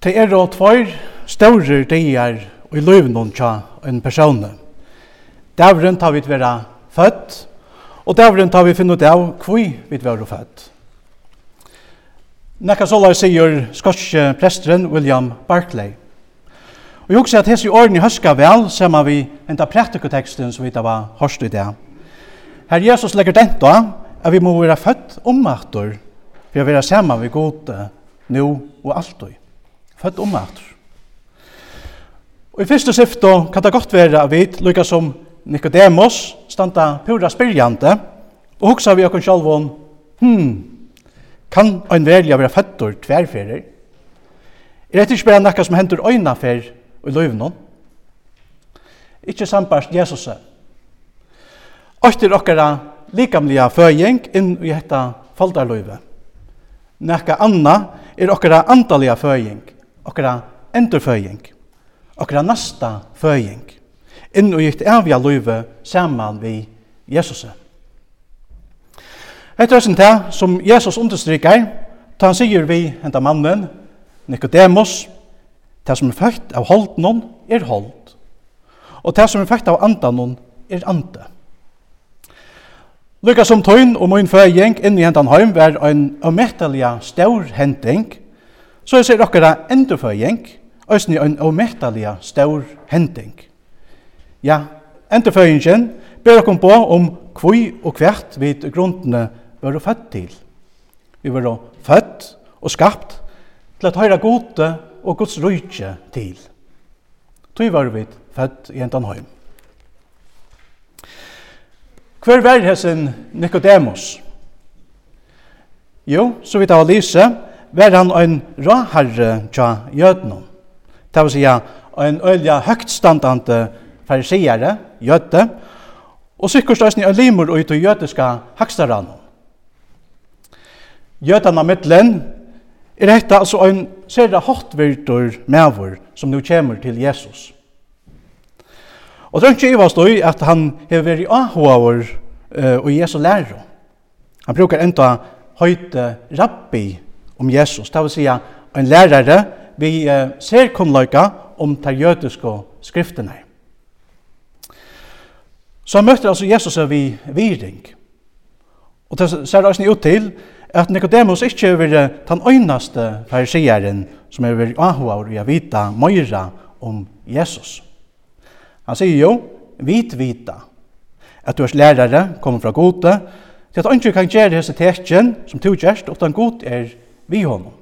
Det er og tvær større dager i løyvnån tja en person. Davren tar vi vera født, og davren tar vi finne ut av hvor vi vera født. Nekka sålar sier skotske presteren William Barclay. Og jeg husker at hese i årene i høska vel, ser vi enda praktikoteksten som vi da var hørst i det. Her Jesus legger dent da, at vi må være født om matur, for å være sammen vi gode, nå og alltid født om at. Og i første syfto kan det godt være at vi, lykka som Nicodemus, standa pura spyrjande, og hoksa vi okkur sjálfum, hmm, kan ein velja vera føttur tverferir? Er dette ikke bare nekka som hendur øynafer i løyvnån? Ikke sambarst Jesus. Øytter okkara likamliga føying inn i hetta faldarløyve. Nekka anna er okkara andaliga føying okkara endurføying, okkara nasta føying, inn og gitt evja løyve saman vi Jesus. Etter høysen til, som Jesus understryker, ta han sier vi enda mannen, Nikodemus, det som er født av holdnån er hold, og det som er født av andanån er ande. Lykka som tøyn og min føying inn i hentan heim var en omettelig stor hending, så er det okkara endurføying, òsni en omettaliga stor hending. Ja, endurføyingen ber okkom på om kvui og hvert við grundene var født til. Vi var født og skapt til at høyra gode og Guds rujtje til. Tui var vi født i endan heim. Hver var hesen Nikodemus? Jo, så vidt av Lise, var han ein raharre tja jötnum. Det vil säga en ølja høgtstandande farisere, jötte, og sikkert òsni en limur ut i jötiska hakstaran. av mittlen er dette altså en sera hotvirtur mevur som nu kommer til Jesus. Og drømt ikke i at han hever vært ahuaver uh, og Jesu lærer. Han brukar enda høyte rabbi om Jesus. Det vil si en lærere vi ser kunnløyka om de jødiske skriftene. Så møter altså Jesus av vi viring. Og det ser også ut til at Nikodemus ikke er den øyneste fariseren som er ved Ahua og jeg vita Moira om Jesus. Han sier jo, vit vita, at du er lærere, kommer fra gode, til at andre kan gjøre disse tekjen som du gjerst, og den god er vi honom.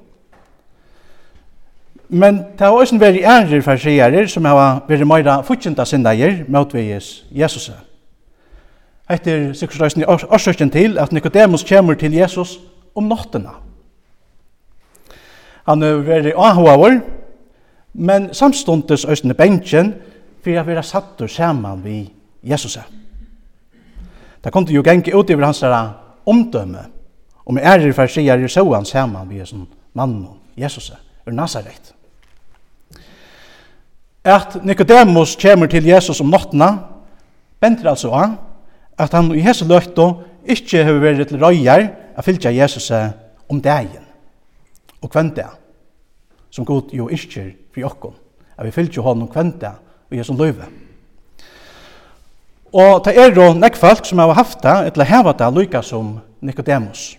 Men det har også vært ærer farsier som har vært meira futtjenta sindaier motveges Jesus. Etter sikkerstøysen i årsøkken til at Nicodemus kommer til Jesus om nottena. Han har vært avhåver, men samståndes østene bensjen for å være satt og sammen vi Jesus. Det kom til jo gjenge ut over hans omdømme. Og med ærer farsier er så han sammen med er som mannen, Jesus, er Nazaret. At Nikodemus kommer til Jesus om nottene, benter altså han, at han i hese løgto ikke har vært til røyer at fylgja Jesus om dagen. Og kvendt som god jo ikke for jokken, at vi fylgja honom kvendt det og Jesu løyve. Og det er jo nekk folk som har haft det, eller heva det, lykka som Nikodemus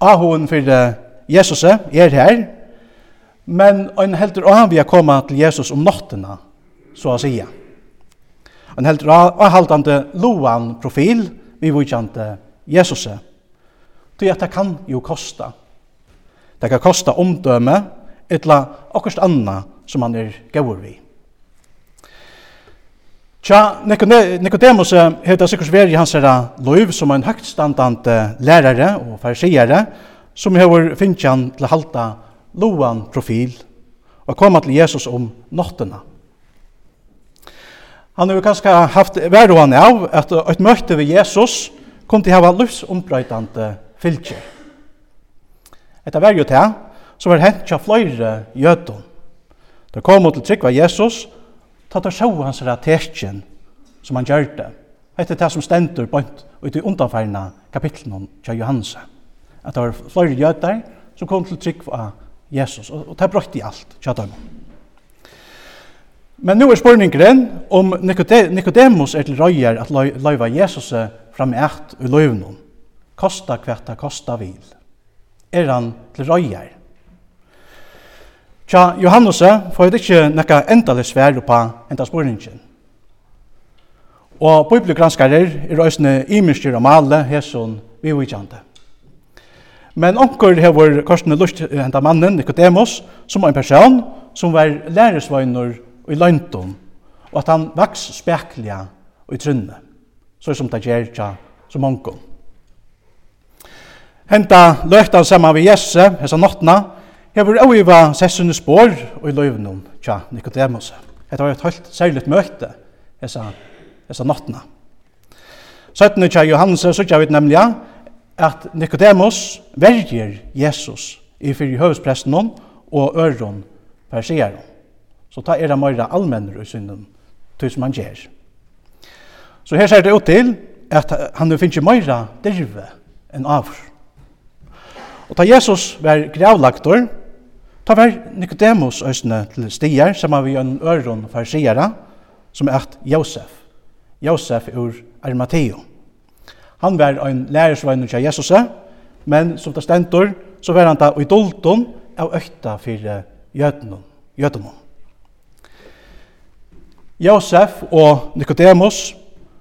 ahoen for Jesus er her, men han heldur ahoen vi er koma til Jesus om nottena, så å sige. En heldur ahoaldande loan profil, vi vujkjante Jesus. Til at det kan jo kosta. Det kan kosta omdømme, etla akkurst anna som han er gaur vi. Tja, Nicodemus heter det sikkert verið i hans herra loiv som en høgtstandande lærare og farsiere som har finnst han til halda loan profil og koma til Jesus om nottena. Han har kanskje haft verroan av at et møte ved Jesus kom til hava livsombrøytande fylkje. Etter verjo til som var hent til fløyre jødun. Det kom til trygg var Jesus og ta ta sjå hans ratetjen som han gjør det. Hette det som stendur bort ut i undanfærna kapitlen til Johannes. At det var flere jøder som kom til trygg av Jesus, og det brøtt i alt Tja dem. Men nu er spurningren om Nikodemus er til røyer at løyva Jesus fram i eit i løyvnum. Kosta hvert kosta vil. Er han til røyer? Tja, Johannes får det ikke nekka endelig svær på enda spurningen. Og bibelgranskarer er òsne imenskir og male hesson vi vikjande. Men onkur hefur korsene lust enda mannen, Nicodemus, som var en person som var læresvøyner i Løyntum, og at han vaks spekliga og i trunne, så som det gjer tja som onkur. Henta løyta saman vi Jesse, hessa nottna, hefur auiva sessunni spår og i løyvnum tja Nikodemus. Hetta var et helt særligt møte hessa, hessa nottna. Søttene tja Johannes så tja vi nemlig at Nikodemus verger Jesus i fyrir høvespresten og øron persier. Så ta er det meira allmennere i synden til som han gjer. Så her ser det ut til at han nu finnes meira dirve enn avr. Og ta Jesus var gravlagtor, Ta var Nikodemus øsne til stier, som har vi en øron farsiere, som er at Josef. Josef ur Arimateo. Han var en lærersvein til Jesus, men som det stendur, så var han da i dolton av økta for jødene. jødene. Josef og Nikodemus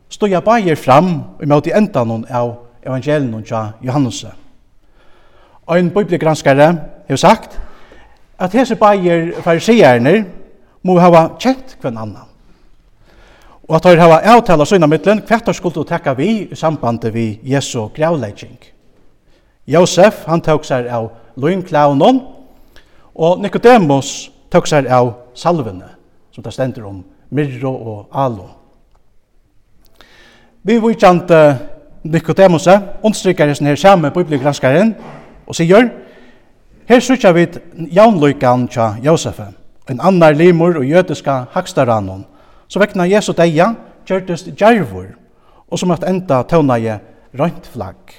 stod jeg bare fram imot i endan av evangelien til Johannes. En bibelgranskare har sagt at hese bæjer fariseerne må hava kjent kvann annan. Og at de hava avtala søgna mittlen hvert år skulle tekka vi i sambandet vi Jesu gravlegging. Josef, han tåk seg av loinklaunen, og Nikodemus tåk seg av salvene, som det stender om Mirro og Alo. Vi vitjant Nikodemus, ondstrykker i sin her samme bibelgranskaren, og sier, Her sykja vi jaunløykan tja Josef, en annar limur og jødiska hakstaranon, så vekna Jesu deia gjørtist djervor, og som at enda tøvnaje rønt flagg.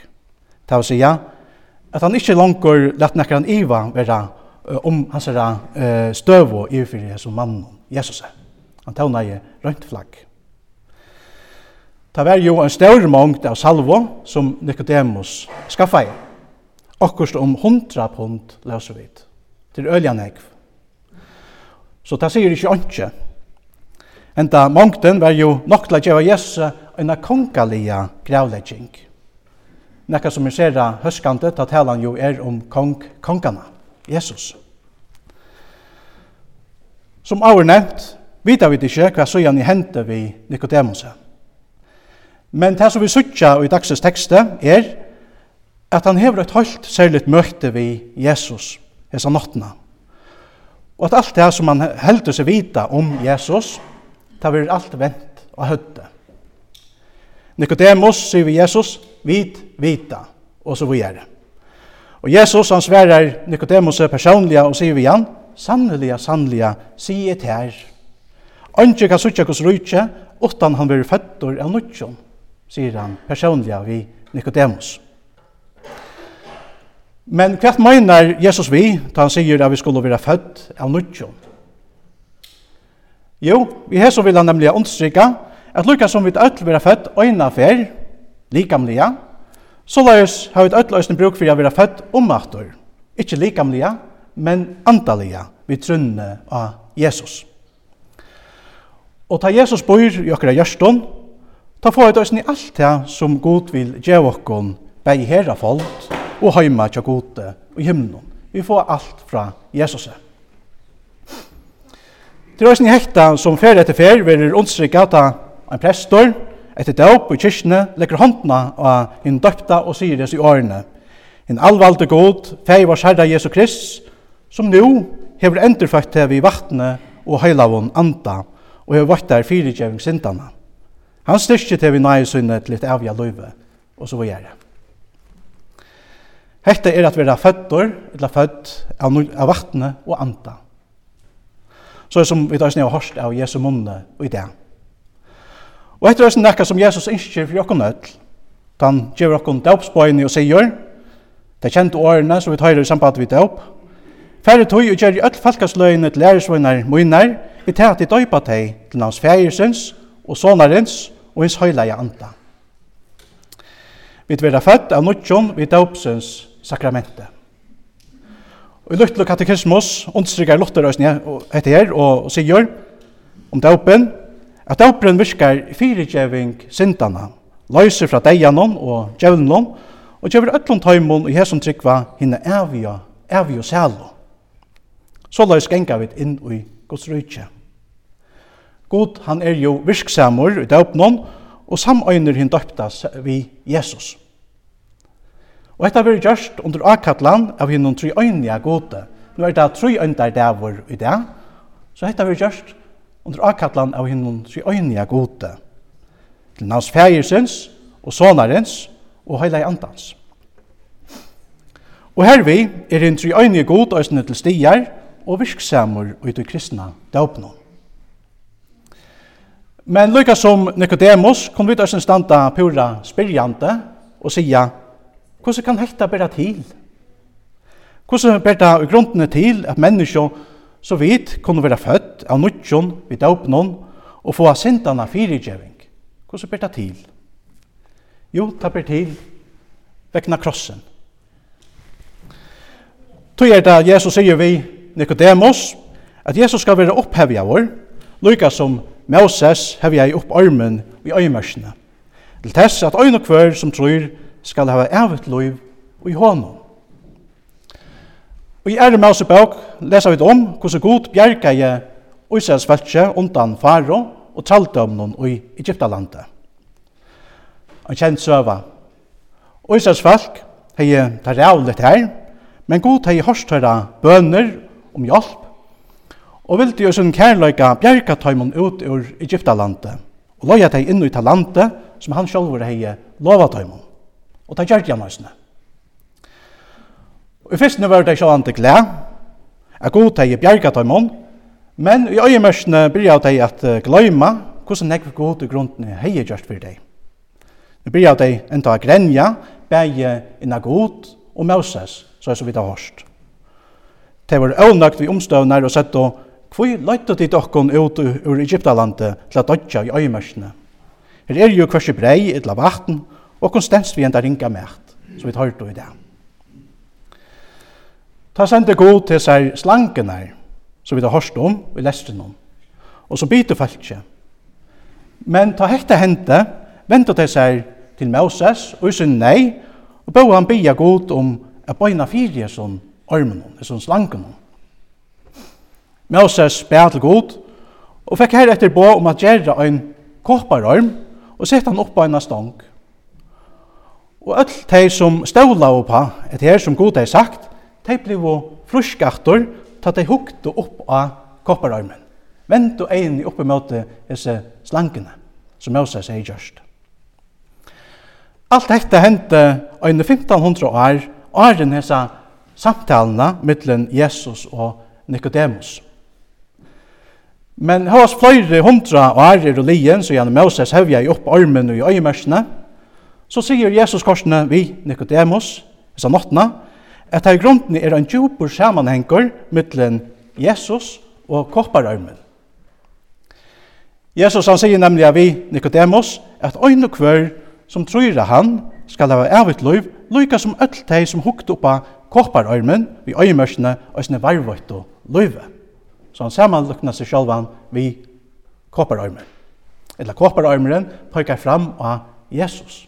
Det vil sija at han ikkje langkur lett nekran iva vera om um, hans era uh, støvo i fyrir Jesu mannen, Jesus. Han tøvnaje rønt flagg. Det var jo en større mångt av salvo som Nicodemus skaffade akkurst om 100 pund løser vi. til Øljanegv. Så det sier ikke åndsje. Enda mongten var jo nok til å gjøre Jesus en kongalige gravlegging. Nekka som er sera høskande, da talan jo er om kong, kongana, Jesus. Som avur nevnt, vita vi ikke hva søyan i hente vi Nikodemuset. Men det som vi sutja i dagsens tekste er at han hever et høylt særligt møte vi Jesus hesa nottena. Og at alt det som han heldur seg vita om Jesus, det vil alt vent og høtte. Nikodemus sier vi Jesus, vit, vita, og så vi er det. Og Jesus han sverar Nikodemus personliga og sier vi han, sanneliga, sannliga, sier et her. Ønske kan suttje hos rujtje, utan han blir født av nutjon, sier han personliga vi Nikodemus. Men hva mener Jesus vi, da han sier at vi skulle være født av nødtjon? Jo, vi har så vil han nemlig understryka at lukka som vi ødel vera født øyna fer, likamlige, så la oss ha vi ødel øyne bruk for å være født omaktor, ikkje likamlige, men antallige, vi trunne av Jesus. Og ta Jesus bor i okra gjørstånd, ta få ut øyne i alt det som god vil gjøre okkon, bei herra folk, og heima tja gode og himnon. Vi får alt fra Jesus. Det er også hekta som fer etter fer, verir understrykka at en prestor, etter døp i kyrkene, legger håndna av en døpta og sier i årene. En allvalde god, feg var skjerra Jesu Krist, som nu hever endurføkt hev i vattnet og heilavon anda, og hever vatt der fyrirgjeving sindana. Han styrkje til vi nøye synne til et avja løyve, og så var jeg det. Hetta er at vera føddur, eller født av, av vattne og anda. Så er som vi tar snitt og hørst av Jesu munne og i det. Og etter høysen nekka som Jesus innskjer for jokken ødl, han gjør jokken døpsbøyne og sier, det kjente årene som vi tar i samband med døp, Færre tog og gjør i öll falkasløyene til læresvøyner munner, vi tar at de døypa teg til hans fægersens og sonarens og hans høyleie anda. Vi tverra født av nutjon vi døpsens sakramentet. Og i Luttel og katekismus understrykker Luther og etter her og, sier om døpen at døperen virker firegjeving sindana, løyser fra deianon og djevnlon og gjør øtlund tøymon og hesson trykva hinne evige, evige sælo. Så løys genga vi inn i Guds rydtje. God han er jo virksamur i døpnon og samøyner hinn døpta vi Jesus. Og dette blir gjørst under avkattlan av hinnom tri øynja gode. Nå er det tri øyndar dævor i det, så dette blir gjørst under avkattlan av hinnom tri øynja gode. Til hans fægersens og sonarens og heilai andans. Og hervi er hinn tri øynja gode øysene til stigar og virksamur ut i kristna døpnå. Men lykka som Nicodemus kom vi til standa pura spyrjante og sia Hvordan kan hetta bæra til? Hvordan bæra det i grunden til at mennesker så vidt kunne være født av nødjon vid døpnån og få av syndene fyrigjøving? Hvordan bæra det til? Jo, det bæra til vekna krossen. Tog er det Jesus sier vi Nikodemus at Jesus skal være opphevja vår, lykka som Moses hevja i opparmen i øymersene. Til tess at øyne kvar som tror skal hava evigt liv i honom. Og i Ære Mosebøk lesa vi om hvordan god bjerga i Israels fæltje undan faro og traldømnen i Egyptalandet. Og kjent søva. Israels folk hei tar rævlet her, men god hei hørstøyra bøner om hjelp, og vildi jo sin kærløyga bjerga tøymon ut ur Egyptalandet, og løyja tei inn i talandet som han sjálfur hei lova tøymon. Og det gjør jeg nøysene. Og i fyrstene var det ikke annet glede, at god teg i bjerget av mån, men i øyemørsene jeg de at gløyma hvordan jeg god til grunden hei gjørst for deg. Det begynner de enda å grenja, begge inna god og Moses, så er så vidt av hørst. Det var øvnøkt vi omstøvner og sett og Hvor løyte de dokken ut ur Egyptalandet til å dødja i øyemørsene? Her er jo hversi brei, et la vatten, Og kun vi enda ringa mært, som vi tar i det. Ta sende god til seg slangene, som vi tar hørst om, vi leste om. Og så byter folk ikke. Men ta hekta hente, vente til seg til Moses, og sin nei, og bør han bya god om at bøyna fyrje som ormen, som slangen. Moses bæ til god, og fikk her etter bå om at gjerra en kopparorm, og sette han opp på en stang. Og öll tei som ståla på, et her som god er sagt, tei blivo fruskaktor, ta tei og opp av koppararmen. Vent og ein i oppe møte disse slankene, som Moses er gjørst. Alt dette hendte øyne 1500 år, åren hese samtalene mittlen Jesus og Nikodemus. Men hos flere hundra år og lien, så gjennom Moses hevja i opp armen og i øymersene, så sier Jesus korsene vi Nikodemus, hessa nottene, at her grunden er en djupur samanhengur mittlen Jesus og koppararmen. Jesus han sier nemlig vi Nikodemus at øyne kvør som tror han skal ha evigt liv, lykka som öll teg som hukt oppa koppararmen vi øyemørsene og sinne varvøyt og løyve. Så han samanlukna seg sjálvan vi koppararmen. Eller koppararmeren pekar fram av Jesus.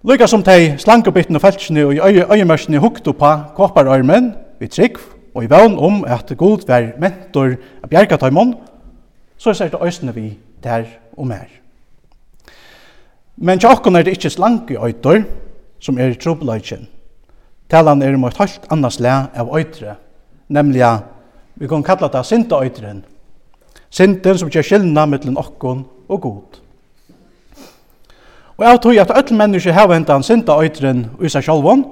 Lykka som tei slankebytten og feltsjene og i øyemørsjene hukte på kåpararmen vi trygg og i vevn om at god vær mentor av bjergataimon, så er det øysene vi der og mer. Men tjokken er det ikke slanke øytor som er trobeløyken. Talan er om et helt annars le av øytre, nemlig vi kan kalla det sinta øytren, sinten som gjør skillna mellom okkon og god. Og jeg tror at alle mennesker har hentet hentan synda øytren i seg selv,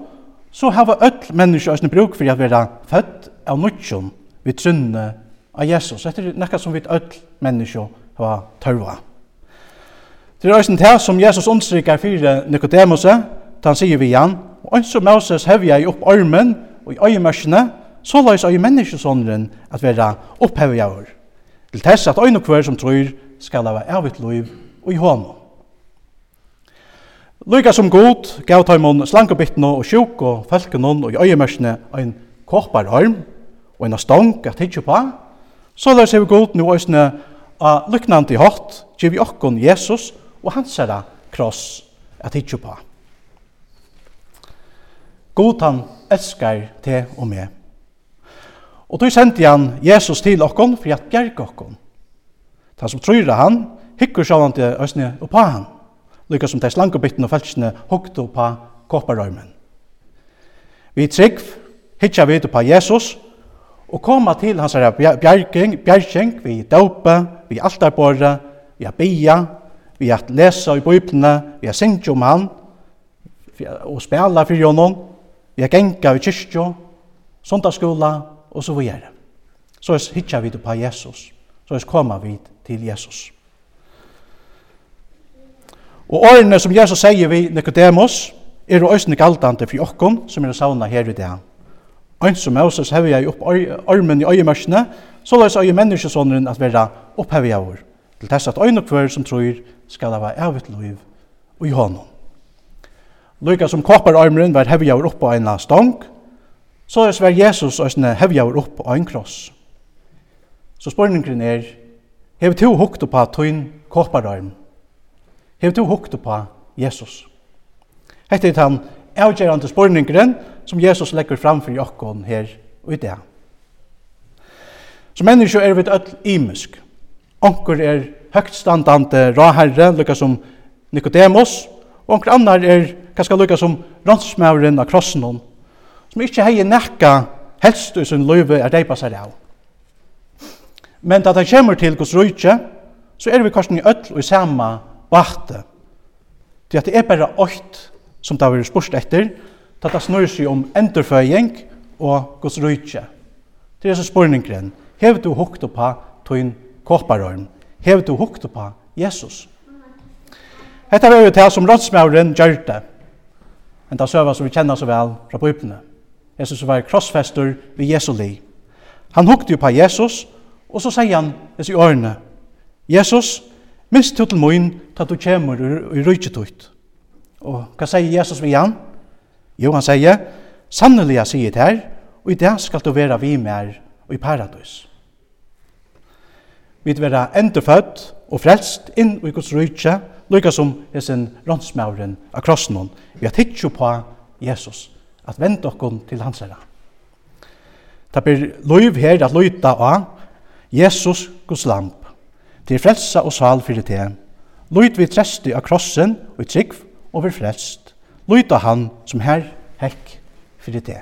så har alle mennesker også bruk for å være født av nødtjon ved trunne av Jesus. Dette er noe som vi alle mennesker har tørva. Det er også det som Jesus understryker for Nicodemus, da han sier vi igjen, og en som Moses hevja i opp armen og i øyemørsene, så løs øye menneskesånderen at være opphevjaver. Til tess at øyne øynekvær som tror skal lave avvitt liv og i hånden. Lyka som god gav taimon slangebittene og sjuk og felkenon og i øyemørsene en koppar arm og en stong at hitje på. Så løs vi god nu òsne av lyknande hatt giv i okkon Jesus og hans herra kross at hitje på. God han elskar te og me. Og då sendte han Jesus til okkon for at bjerg okkon. Ta som tror han, hikkur sjåan til øysene og på han lykka som tæs langobytten og felskene hukto på kåparøymen. Vi trygg hitja vi på Jesus og koma til hans bjerging, bjerging, vi daupe, vi altarbore, vi a bia, vi at lesa i bøyblene, vi a syngja om han og spela fyrir honom, vi a genga i kyrkjo, sondagsskola, og så videre. Så hitja vi på Jesus. Så koma vi til Jesus. Og årene som Jesus sier vi Nicodemus, er og øsne galtante for jokken som er savna her i dag. Ein som Moses hever jeg opp armen i øyemørsene, så løs øye menneskesåneren at være opphevet av år, til tess at øyne kvør som tror skal ha evet liv og i hånden. Lyka som koppar armen var hever jeg opp på en stong, så løs var Jesus øsne hever jeg opp på en kross. Så spørningen er, hever to hukt på tøyn koppararm, Hev du hukt på Jesus? Hette er han avgjerande spurningren som Jesus legger fram for jokkon her og i det. Som mennesker er vi öll imisk. Onker er høgtstandande raherre, lukka som Nikodemus, og onker annar er kanskje lukka som rånsmauren av krossen som ikkje hei nekka helst i sin løyve er deipa seg av. Men da det kommer til Guds rujtje, så er vi kanskje i öll og i sama vate. Det at det er bare åkt som det har vært spørst etter, det det snurrer seg om endurføying og gods rujtje. Det er så spurningren. Hever du hukt på tøyn kåparøym? Hever du hukt på Jesus? Hetta var jo det som rådsmauren gjør det. En av søva som vi kjenner så vel fra bøypene. Jesus var krossfester ved Jesu liv. Han hukte jo på Jesus, og så sier han disse årene. Jesus, Minst du til mun, ta du kommer i rujtjetuit. Og hva sier Jesus vi han? Jo, han sier, sannelig jeg sier det her, og i det skal du være vi mer og i paradis. Vi vil være endefødt og frelst inn i Guds rujtje, lykka som hesen rånsmauren av krossen. Vi har tidsjo på Jesus, at vente okkon til hans herre. Det blir lov her at lyta av Jesus, Guds land til frelsa og sal fyrir te. Lýt við tresti av krossen og i trygg og við frelst. Lýt av han som her hekk fyrir te.